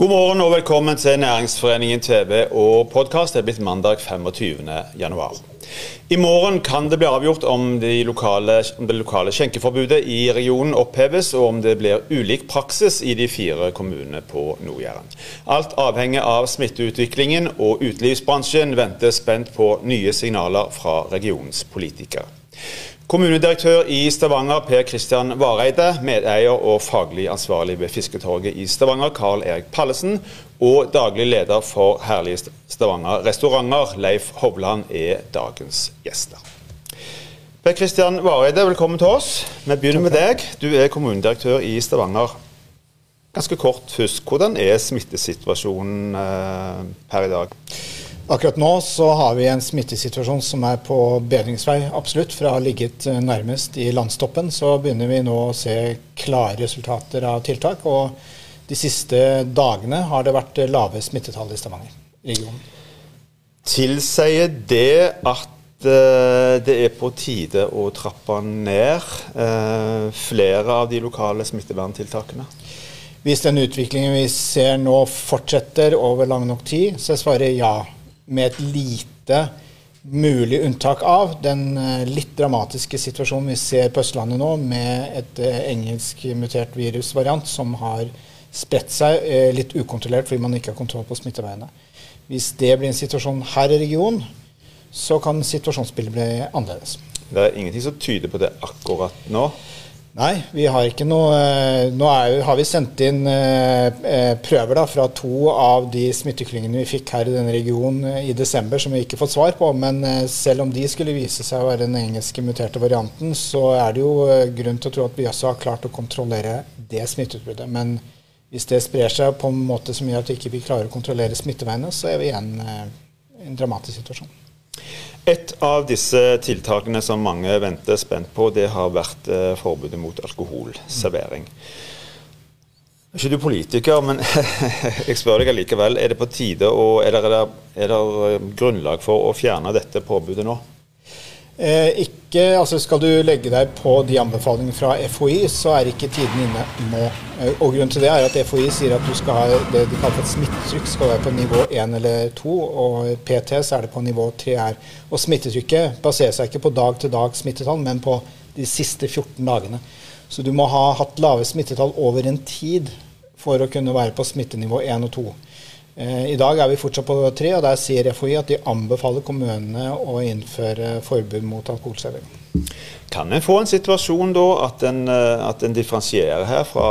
God morgen og velkommen til Næringsforeningen TV og podkast. Det er blitt mandag 25. januar. I morgen kan det bli avgjort om, de lokale, om, det lokale skjenkeforbudet i regionen oppheves, og om det blir ulik praksis i de fire kommunene på Nord-Jæren. Alt avhenger av smitteutviklingen, og utelivsbransjen venter spent på nye signaler fra regionens politikere. Kommunedirektør i Stavanger Per Kristian Vareide, medeier og faglig ansvarlig ved Fisketorget i Stavanger Karl Erik Pallesen, og daglig leder for Herlige Stavanger restauranter Leif Hovland er dagens gjester. Per Kristian Vareide, velkommen til oss. Vi begynner med deg. Du er kommunedirektør i Stavanger. Ganske kort først, hvordan er smittesituasjonen eh, per i dag? Akkurat nå så har vi en smittesituasjon som er på bedringsvei, absolutt. Fra å ha ligget eh, nærmest i landstoppen, så begynner vi nå å se klare resultater av tiltak. Og de siste dagene har det vært lave smittetall i Stavanger-regionen. Tilsier det at uh, det er på tide å trappe ned uh, flere av de lokale smitteverntiltakene? Hvis den utviklingen vi ser nå fortsetter over lang nok tid, så svarer jeg ja med et lite mulig unntak av den eh, litt dramatiske situasjonen vi ser på Østlandet nå, med et engelskmutert engelsk mutert virusvariant som har spredt seg eh, litt ukontrollert fordi man ikke har kontroll på smitteveiene. Hvis det blir en situasjon her i regionen, så kan situasjonsbildet bli annerledes. Det er ingenting som tyder på det akkurat nå? Nei, vi har ikke noe eh, Nå er, har vi sendt inn eh, eh, prøver da, fra to av de smitteklyngene vi fikk her i denne regionen i desember, som vi ikke fått svar på. Men selv om de skulle vise seg å være den engelske muterte varianten, så er det jo grunn til å tro at vi også har klart å kontrollere det smitteutbruddet. Men hvis det sprer seg på en måte som gjør at vi ikke klarer å kontrollere smitteveiene, så er vi igjen i en dramatisk situasjon. Et av disse tiltakene som mange venter spent på, det har vært eh, forbudet mot alkoholservering. Er ikke du politiker, men jeg spør deg likevel. Er det på tide, og er det, er det grunnlag for å fjerne dette påbudet nå? Eh, ikke, altså Skal du legge deg på de anbefalingene fra FHI, så er ikke tiden inne nå. Eh, og Grunnen til det er at FHI sier at du skal ha det de kaller et smittetrykk skal være på nivå 1 eller 2, og PT så er det på nivå 3 her. Og Smittetrykket baserer seg ikke på dag-til-dag smittetall, men på de siste 14 dagene. Så du må ha hatt lave smittetall over en tid for å kunne være på smittenivå 1 og 2. Eh, I dag er vi fortsatt på tre, og der sier FHI at de anbefaler kommunene å innføre forbud mot alkoholservering. Kan en få en situasjon da at en, eh, at en differensierer her fra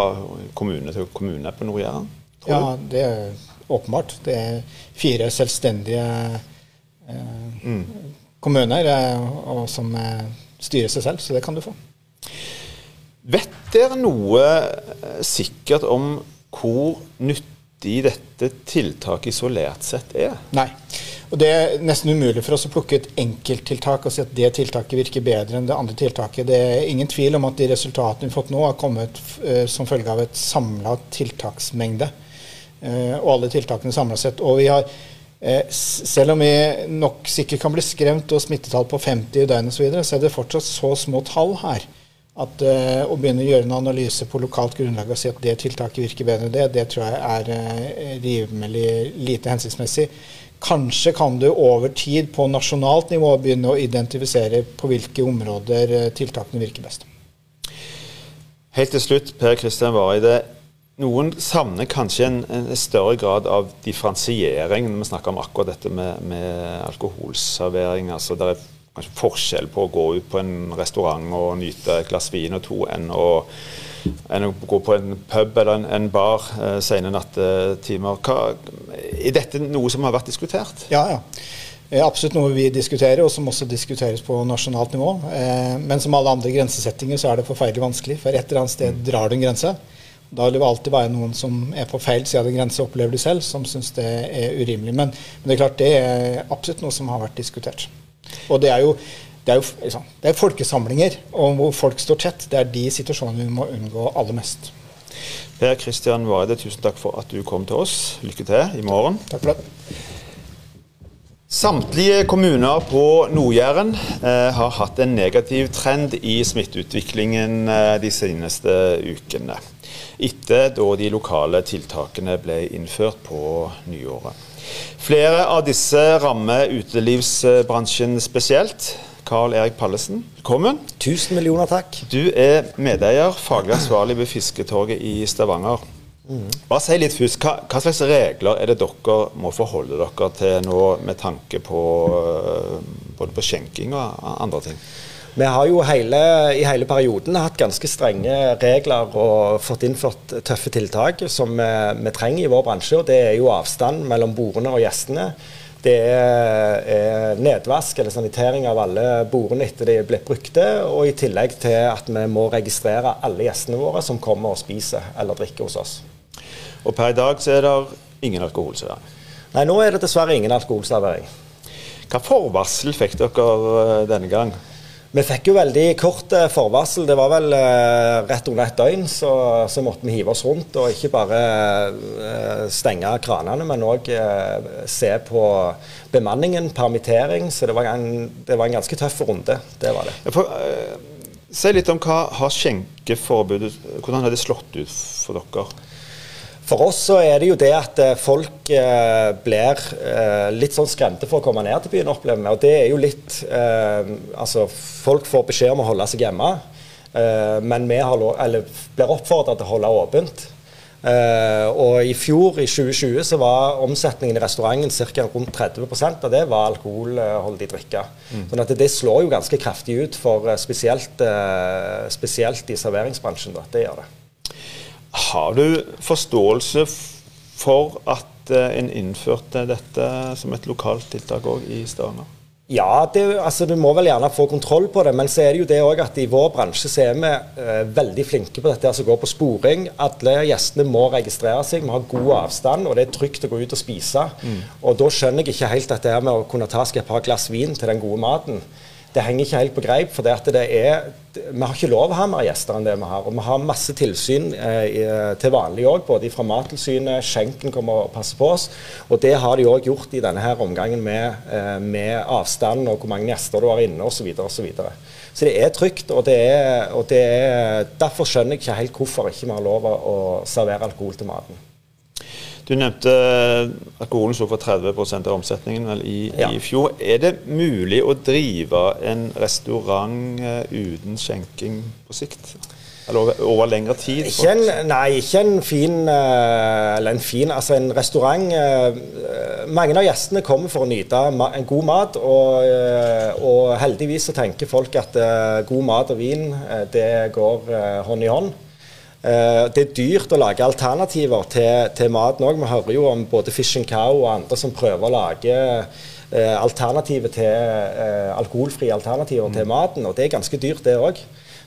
kommune til kommune på Nord-Jæren? Ja, det er åpenbart. Det er fire selvstendige eh, mm. kommuner og, som eh, styrer seg selv, så det kan du få. Vet dere noe sikkert om hvor nyttig nyttig dette tiltaket isolert sett er? Nei. Og Det er nesten umulig for oss å plukke ut enkelttiltak og si at det tiltaket virker bedre enn det andre tiltaket. Det er ingen tvil om at de resultatene vi har fått nå, har kommet uh, som følge av et samla tiltaksmengde. Uh, og alle tiltakene samla sett. Og vi har, uh, selv om vi nok sikkert kan bli skremt og smittetall på 50 i døgnet osv., så, videre, så er det fortsatt så små tall her at uh, Å begynne å gjøre en analyse på lokalt grunnlag og si at det tiltaket virker bedre enn det, det tror jeg er uh, rimelig lite hensiktsmessig. Kanskje kan du over tid på nasjonalt nivå begynne å identifisere på hvilke områder uh, tiltakene virker best. Helt til slutt, Per Kristian Vareide. Noen savner kanskje en, en, større grad av differensiering når vi snakker om akkurat dette med, med alkoholservering. altså der er kanskje forskjell på å gå ut på en restaurant og nyte et glass vin og to enn å, enn å gå på en pub eller en, en bar eh, sene nattetimer. er dette noe som har vært diskutert? Ja, ja. Det er absolutt noe vi diskuterer, og som også diskuteres på nasjonalt nivå. Eh, men som alle andre grensesettinger så er det forferdelig vanskelig. For et eller annet sted drar du en grense. Da vil det alltid være noen som er på feil side av grense, opplever du selv, som syns det er urimelig. Men, men, det er klart det er absolutt noe som har vært diskutert. Og det er jo, det er jo liksom, det er folkesamlinger og hvor folk står tett. Det er de situasjonene vi må unngå aller mest. Per Kristian Vareide, tusen takk for at du kom til oss. Lykke til i morgen. Takk for det. Samtlige kommuner på Nord-Jæren eh, har hatt en negativ trend i smitteutviklingen eh, de seneste ukene. etter da de lokale tiltakene ble innført på nyåret. Flere av disse rammer utelivsbransjen spesielt. Carl Erik Pallesen, velkommen. Tusen millioner takk. Du er medeier, faglig ansvarlig ved Fisketorget i Stavanger. Bare si litt først, hva, hva, slags regler er det dere må forholde dere til nå med tanke på både på skjenking og andre ting? Vi har jo hele, i hele perioden hatt ganske strenge regler og fått innført tøffe tiltak som vi, vi trenger i vår bransje. og Det er jo avstand mellom bordene og gjestene. Det er, er nedvask eller sanitering av alle bordene etter de er blitt brukte. Og i tillegg til at vi må registrere alle gjestene våre som kommer og spiser eller drikker hos oss. Og per i dag så er det ingen alkoholservering? Nei, nå er det dessverre ingen alkoholservering. Hva forvarsel fikk dere eh, denne gang? Vi fikk jo veldig kort eh, forvarsel. Det var vel eh, rett under et døgn så, så, måtte vi hive oss rundt og ikke bare eh, stenge kranene, men òg eh, se på bemanningen, permittering. Så det var, en, det var en ganske tøff runde. Det var det. For, eh, si litt om hva har skjenkeforbudet Hvordan har det slått ut for dere? For oss så er det jo det at eh, folk eh, blir eh, litt sånn skremte for å komme ned til byen, opplever vi. Og det er jo litt eh, Altså, folk får beskjed om å holde seg hjemme, eh, men vi lov, blir oppfordra til å holde åpent. Eh, og i fjor, i 2020, så var omsetningen i restauranten ca. rundt 30% av det var alkoholholdig drikke. Mm. Sånn at det, det, slår jo ganske kraftig ut for spesielt, spesielt i serveringsbransjen. Da. Det gjør det. Har du forståelse for at eh, en innførte dette som et lokalt tiltak òg i Stavanger? Ja, det, altså, du må vel gjerne få kontroll på det. Men så er det jo det òg at i vår bransje så er vi eh, veldig flinke på dette som går på sporing. Alle gjestene må registrere seg, vi har god avstand, og det er trygt å gå ut og spise. Mm. Og da skjønner jeg ikke helt dette med å kunne ta seg et par glass vin til den gode maten det henger ikke helt på greip. For det det er, vi har ikke lov å ha mer gjester enn det vi har. Og vi har masse tilsyn eh, til vanlig òg, både fra Mattilsynet, skjenken kommer og passer på oss. Og det har de òg gjort i denne her omgangen med, eh, med, avstand og hvor mange gjester du har inne osv. Så, og så, videre. så det er trygt. Og, det er, og det er, derfor skjønner jeg ikke helt hvorfor ikke vi har lov å servere alkohol til maten. Du nevnte alkoholen sto for 30% av omsetningen i, ja. i, fjor. Er det mulig å drive en restaurant uh, uten skjenking på sikt? Eller over, over lengre tid? Ikke en, nei, ikke en fin uh, Eller en fin Altså, en restaurant Mange av gjestene kommer for å nyte en god mat, og, og, heldigvis så tenker folk at god mat og vin, det går hånd i hånd. Uh, det er dyrt å lage alternativer til, til maten òg. Vi hører jo om både Fish and Cow og andre som prøver å lage uh, alternativer til uh, alkoholfrie alternativer mm. til maten. Og det er ganske dyrt, det òg.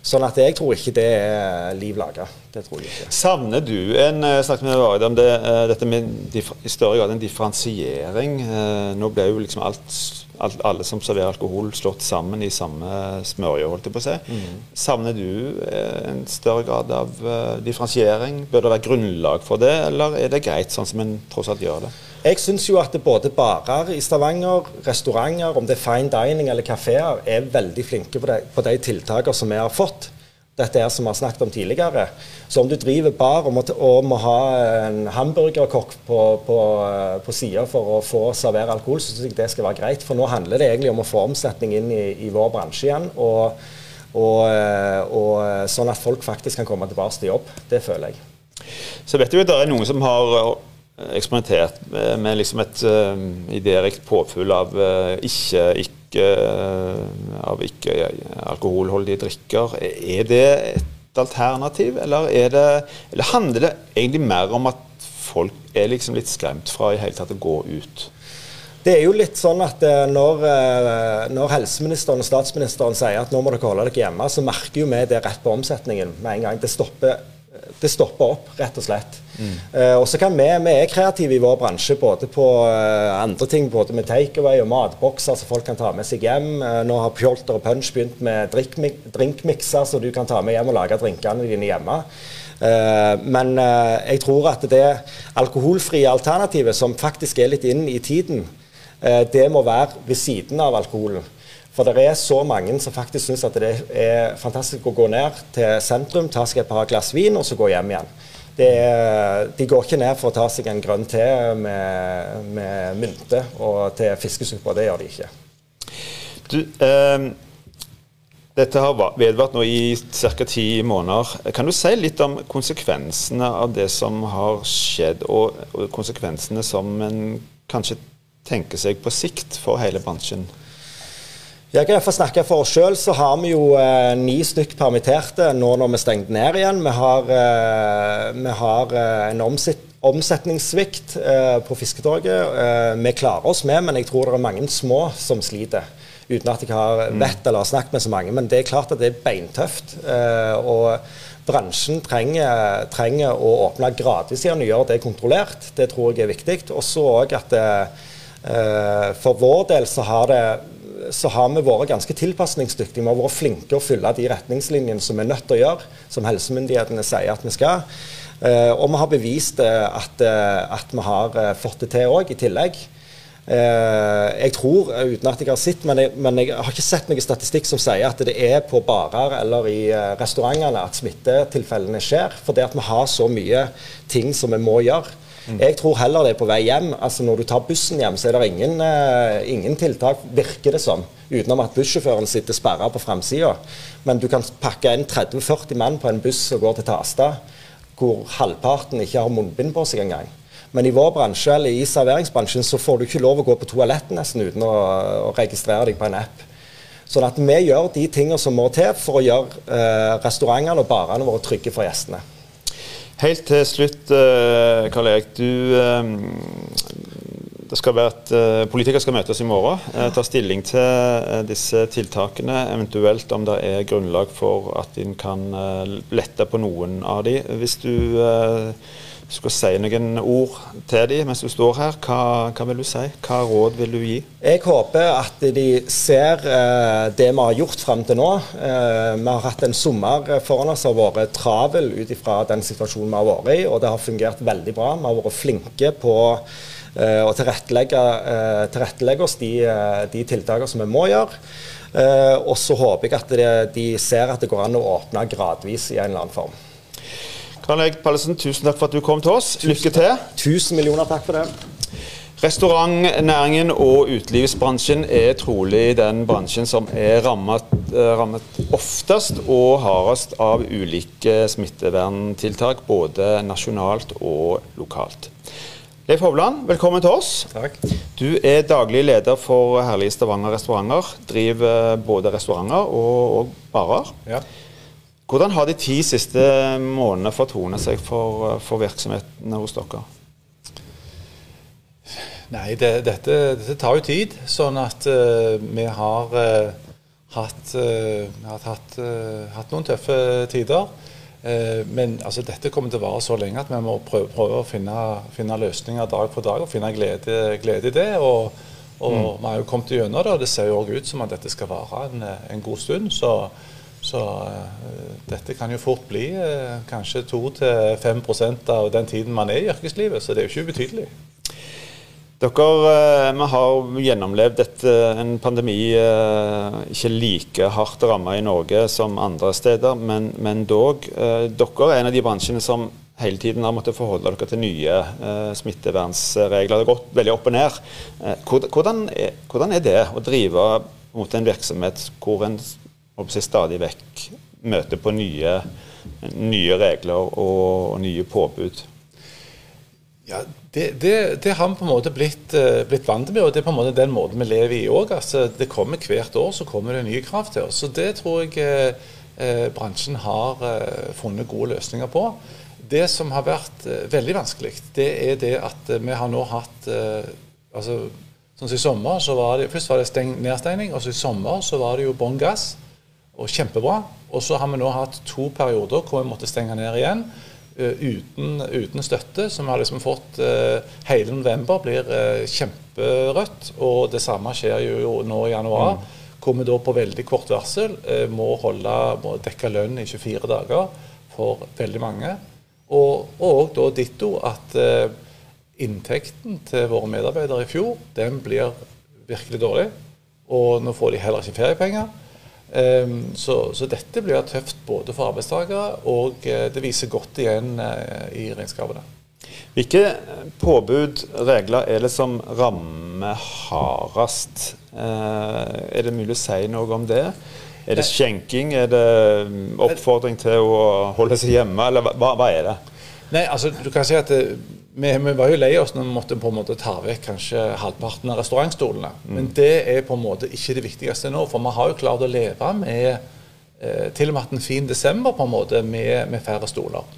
Sånn at jeg tror ikke det er liv laga. Det tror jeg ikke. Savner du en snakket med Varde om det, dette med i større grad en differensiering? Nå ble jo liksom alt alle som serverer alkohol, slått sammen i samme smørje, holdt jeg på å si. Mm. Savner du eh, en større grad av differensiering? Bør det være grunnlag for det, eller er det greit sånn som en tross alt gjør det? Jeg syns jo at både barer i Stavanger, restauranter, om det er fine dining eller kafeer, er veldig flinke på de, på de tiltakene som vi har fått dette er som vi har snakket om tidligere. Så om du driver bar og må, og må ha en hamburgerkokk på, på, på sida for å få servere alkohol, så syns jeg det skal være greit. For nå handler det egentlig om å få omsetning inn i, i vår bransje igjen. Og, og, og, sånn at folk faktisk kan komme tilbake til jobb. Det føler jeg. Så vet du at det er noen som har eksperimentert med liksom et uh, idérikt påfyll av uh, ikke, ikke ikke, av ikke-alkoholholdige drikker. Er det et alternativ, eller, det, eller, handler det egentlig mer om at folk er liksom litt skremt fra i hele tatt å gå ut? Det er jo litt sånn at eh, når, eh, når, helseministeren og statsministeren sier at nå må dere holde dere hjemme, så merker jo vi det rett på omsetningen med en gang. Det stopper det stopper opp, rett og slett. Mm. Uh, og så kan vi, vi er kreative i vår bransje både på uh, andre ting, både med takeaway og matbokser som folk kan ta med seg hjem. Uh, nå har Pjolter og Punch begynt med drinkmikser, så du kan ta med hjem og lage drinkene dine hjemme. men jeg tror at det alkoholfrie alternativet, som faktisk er litt inn i tiden, det må være ved siden av alkoholen. For det er så mange som faktisk syns at det er fantastisk å gå ned til sentrum, ta seg et par glass vin og så gå hjem igjen. Er, de går ikke ned for å ta seg en grønn te med, med mynte og til fiskesuppe. Det gjør de ikke. Du, eh, dette har vedvart nå i ca. ti måneder. Kan du si litt om konsekvensene av det som har skjedd, og, og konsekvensene som en kanskje tenker seg på sikt for hele bransjen? Jeg kan iallfall snakke for oss sjøl, så har vi jo eh, ni stykk permitterte nå når vi stengte ned igjen. Vi har, eh, vi har eh, en omsetningssvikt eh, på Fisketorget. Eh, vi klarer oss med, men jeg tror det er mange små som sliter. Uten at jeg har vett eller har snakket med så mange. Men det er klart at det er beintøft. Eh, og bransjen trenger, trenger, å åpne gradvis igjen og gjøre det kontrollert. Det tror jeg er viktig. Også òg at for vår del så har det så har vi vært ganske tilpasningsdyktige. Vi har vært flinke å fylle de retningslinjene som vi er nødt til å gjøre, som helsemyndighetene sier at vi skal. Uh, og vi har bevist uh, at, uh, at, vi har fått det til òg, i tillegg. jeg tror, uten at jeg har sett, men jeg, men jeg, har ikke sett noen statistikk som sier at det er på barer eller i restaurantene at smittetilfellene skjer. Fordi at vi har så mye ting som vi må gjøre. Mm. Jeg tror heller det er på vei hjem. altså Når du tar bussen hjem, så er det ingen, uh, ingen tiltak, virker det som. Utenom at bussjåføren sitter sperra på framsida. Men du kan pakke inn 30-40 mann på en buss og gå til Tasta, hvor halvparten ikke har munnbind på seg engang. Men i vår bransje, eller i serveringsbransjen så får du ikke lov å gå på toalettet nesten uten å, å registrere deg på en app. Sånn at vi gjør de tingene som må til for å gjøre eh, restaurantene og barene våre trygge for gjestene. Helt til slutt, eh, Karl Erik. Du, eh, det skal være et, eh, Politikere skal møtes i morgen. Ta stilling til disse tiltakene, eventuelt om det er grunnlag for at en kan lette på noen av de. Hvis du du skal si noen ord til dem mens du står her, hva, hva, vil du si? Hva råd vil du gi? Jeg håper at de ser eh, det vi har gjort frem til nå. Eh, vi har hatt en sommer foran oss som har vært travel ut ifra den situasjonen vi har vært i, og det har fungert veldig bra. Vi har vært flinke på eh, å tilrettelegge, eh, tilrettelegge oss de, eh, de tiltakene som vi må gjøre. Eh, og så håper jeg at det, de ser at det går an å åpne gradvis i en eller annen form. Karl Erik Pallesen, tusen takk for at du kom til oss. Lykke til. Tusen millioner takk for det. Restaurantnæringen og utelivsbransjen er trolig den bransjen som er rammet, eh, rammet, oftest og hardest av ulike smitteverntiltak, både nasjonalt og lokalt. Leif Hovland, velkommen til oss. Takk. Du er daglig leder for Herlige Stavanger restauranter. Driver både restauranter og, og barer. Ja. Hvordan har de ti siste månedene fortonet seg for, for virksomhetene hos dere? Nei, det, dette, dette, tar jo tid. Sånn at uh, vi har uh, hatt, uh, hatt, hatt, noen tøffe tider. men altså, dette kommer til å vare så lenge at vi må prøve, prøve å finne, finne, løsninger dag for dag og finne glede, glede i det. Og, og mm. vi har jo kommet gjennom det, og det ser jo òg ut som at dette skal vare en, en god stund. så så uh, dette kan jo fort bli uh, kanskje 2-5% av den tiden man er i yrkeslivet, så det er jo ikke ubetydelig. Dere uh, vi har gjennomlevd et, en pandemi ikke like hardt rammet i Norge som andre steder, men, men dog. dere er en av de bransjene som hele tiden har måttet forholde dere til nye smittevernsregler. Det har gått veldig opp og ned. Hvordan er, hvordan er det å drive mot en virksomhet hvor en stadig vekk møter på nye, nye regler og, og, nye påbud? Ja, det, det, det, har vi på en måte blitt, uh, blitt vant med, og det er på en måte den måten vi lever i òg. Altså, det kommer hvert år så kommer det nye krav til oss. Så Det tror jeg uh, bransjen har uh, funnet gode løsninger på. Det som har vært veldig vanskelig, det er det at vi har nå hatt altså, Sånn som i sommer, så var det, Først var det steng, nedstengning, og så i sommer så var det jo bånn gass og kjempebra. Og så har vi nå hatt to perioder hvor vi måtte stenge ned igjen. Uh, uten, uten, støtte, som har liksom fått uh, Hele november blir uh, kjemperødt, og det samme skjer jo nå i januar. Mm. Hvor vi da på veldig kort varsel må, holde, må dekke lønn i 24 dager for veldig mange. Og, og da ditto at inntekten til våre medarbeidere i fjor, den blir virkelig dårlig. og nå får de heller ikke feriepenger. Um, så, så, dette blir tøft både for arbeidstakere, og uh, det viser godt igjen uh, i regnskapene. Hvilke påbud, regler, er det som rammer hardest? Er det mulig å si noe om det? Er det skjenking? Er det oppfordring til å holde seg hjemme, eller hva, hva er det? Nei, altså du kan si at det, vi, vi, var jo lei oss når vi måtte på en måte ta vekk kanskje halvparten av restaurantstolene. Mm. Men det er på en måte ikke det viktigste nå. For vi har jo klart å leve med eh, til og med hatt en fin desember på en måte med, med færre stoler.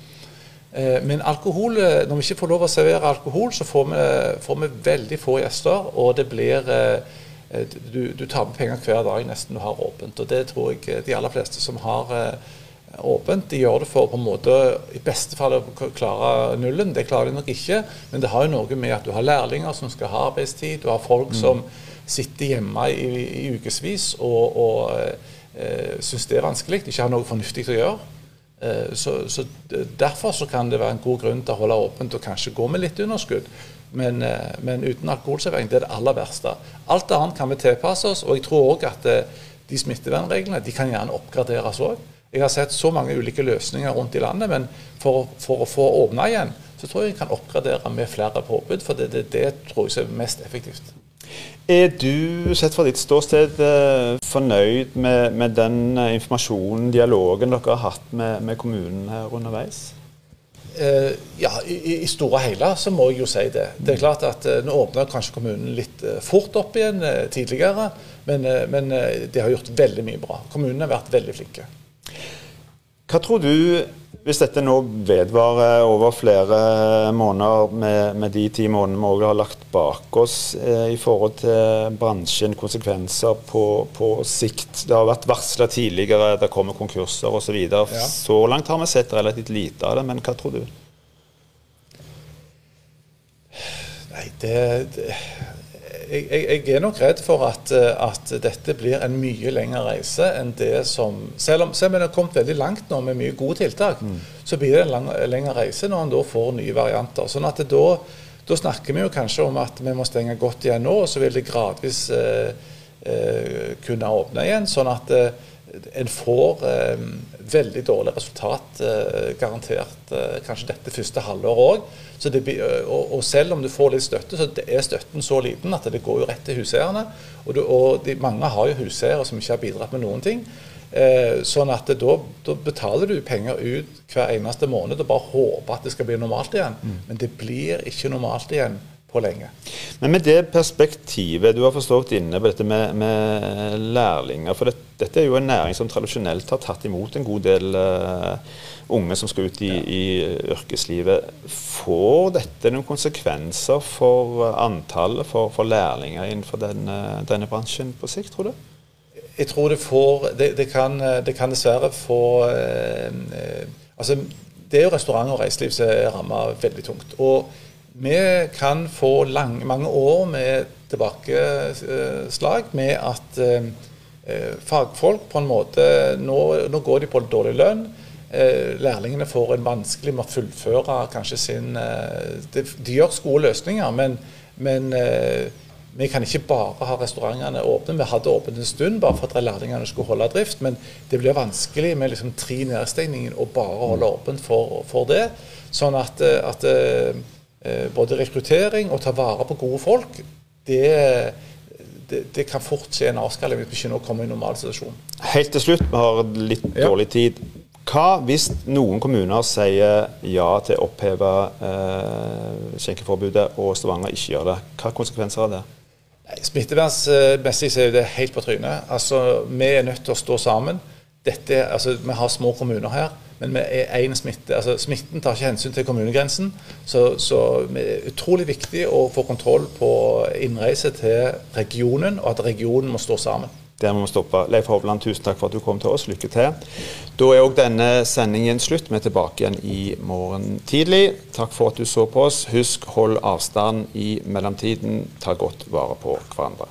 Eh, men alkohol, eh, når vi ikke får lov å servere alkohol, så får vi, får vi veldig få gjester. Og det blir eh, du, du, tar med penger hver dag nesten du har åpent. Og det tror jeg de aller fleste som har eh, åpent. De gjør det for på en måte i beste fall å klare nullen. Det klarer de nok ikke, men det har jo noe med at du har lærlinger som skal ha arbeidstid. Du har folk mm. som sitter hjemme i, i ukevis og, og eh, syns det er vanskelig, de ikke har noe fornuftig å gjøre. Eh, så, så, Derfor så kan det være en god grunn til å holde åpent og kanskje gå med litt underskudd. Men, eh, men uten alkoholservering, det er det aller verste. Alt annet kan vi tilpasse oss, og jeg tror òg at eh, de smittevernreglene de kan gjerne oppgraderes òg. Jeg har sett så mange ulike løsninger rundt i landet, men for, for å få åpna igjen, så tror jeg jeg kan oppgradere med flere påbud. For det, det, det tror jeg er mest effektivt. Er du, sett fra ditt ståsted, eh, fornøyd med, med den eh, informasjonen, dialogen dere har hatt med, med kommunen her underveis? Eh, ja, i, i, store hele så må jeg jo si det. Det er klart at eh, Nå åpner kanskje kommunen litt eh, fort opp igjen eh, tidligere, men, men de har gjort veldig mye bra. Kommunene har vært veldig flinke. Hva tror du, hvis dette nå vedvarer over flere måneder, med, med de ti månedene vi også har lagt bak oss, eh, i forhold til bransjen, konsekvenser på, på sikt? Det har vært varsla tidligere, det kommer konkurser osv. Så, ja. så langt har vi sett relativt lite av det, men hva tror du? Nei, det, det jeg, jeg, er nok redd for at, eh, at, dette blir en mye lengre reise enn det som Selv om, selv om har kommet veldig langt nå med mye gode tiltak, mm. så blir det en lang, lengre reise når en da får nye varianter. Sånn at da, da, snakker vi jo kanskje om at vi må stenge godt igjen nå, og så vil det gradvis eh, eh, kunne åpne igjen. Sånn at eh, en får eh, veldig dårlig resultat, eh, garantert kanskje dette første halvåret òg. Og, og, selv om du får litt støtte, så er støtten så liten at det går jo rett til huseierne. Og, du, og de, mange har jo huseiere som ikke har bidratt med noen ting. Eh, sånn at da, da, betaler du penger ut hver eneste måned og bare håper at det skal bli normalt igjen. Mm. Men det blir ikke normalt igjen på lenge. Men med det perspektivet, du har forstått inne på dette med, med lærlinger. For det, dette er jo en næring som tradisjonelt har tatt imot en god del uh, unge som skal ut i, i, yrkeslivet. Får dette noen konsekvenser for antallet, for, for lærlinger innenfor denne, denne, bransjen på sikt, tror du? Jeg tror det får Det, det, kan, det kan, dessverre få eh, eh, Altså, det er jo restaurant og reiseliv som er ramma veldig tungt. Og vi kan få lang, mange år med tilbakeslag med at eh, eh, fagfolk på en måte nå, nå går de på dårlig lønn. Eh, lærlingene får en vanskelig med å fullføre kanskje sin eh, de, de, gjør gode løsninger, men, men eh, vi kan ikke bare ha restaurantene åpne. Vi hadde åpent en stund bare for at lærlingene skulle holde drift, men det blir vanskelig med liksom tre nedstengninger og bare holde åpent for, for det. Sånn at, at, både rekruttering og ta vare på gode folk, det, det, det kan fort skje en avskalling hvis vi ikke nå kommer i normal situasjon. Helt til slutt, vi har litt dårlig tid. Hva hvis noen kommuner sier ja til å oppheve eh, skjenkeforbudet, og Stavanger ikke gjør det? Hva konsekvenser har det? Smittevernmessig er det helt på trynet. Altså, Vi er nødt til å stå sammen. Dette, altså, vi har små kommuner her, men vi er én smitte. Altså, smitten tar ikke hensyn til kommunegrensen. Så, så det er utrolig viktig å få kontroll på innreise til regionen, og at regionen må stå sammen. Der må vi stoppe. Leif Hovland, tusen takk for at du kom til oss. Lykke til. Da er òg denne sendingen slutt. Vi er tilbake igjen i morgen tidlig. Takk for at du så på oss. Husk, hold avstand i mellomtiden. Ta godt vare på hverandre.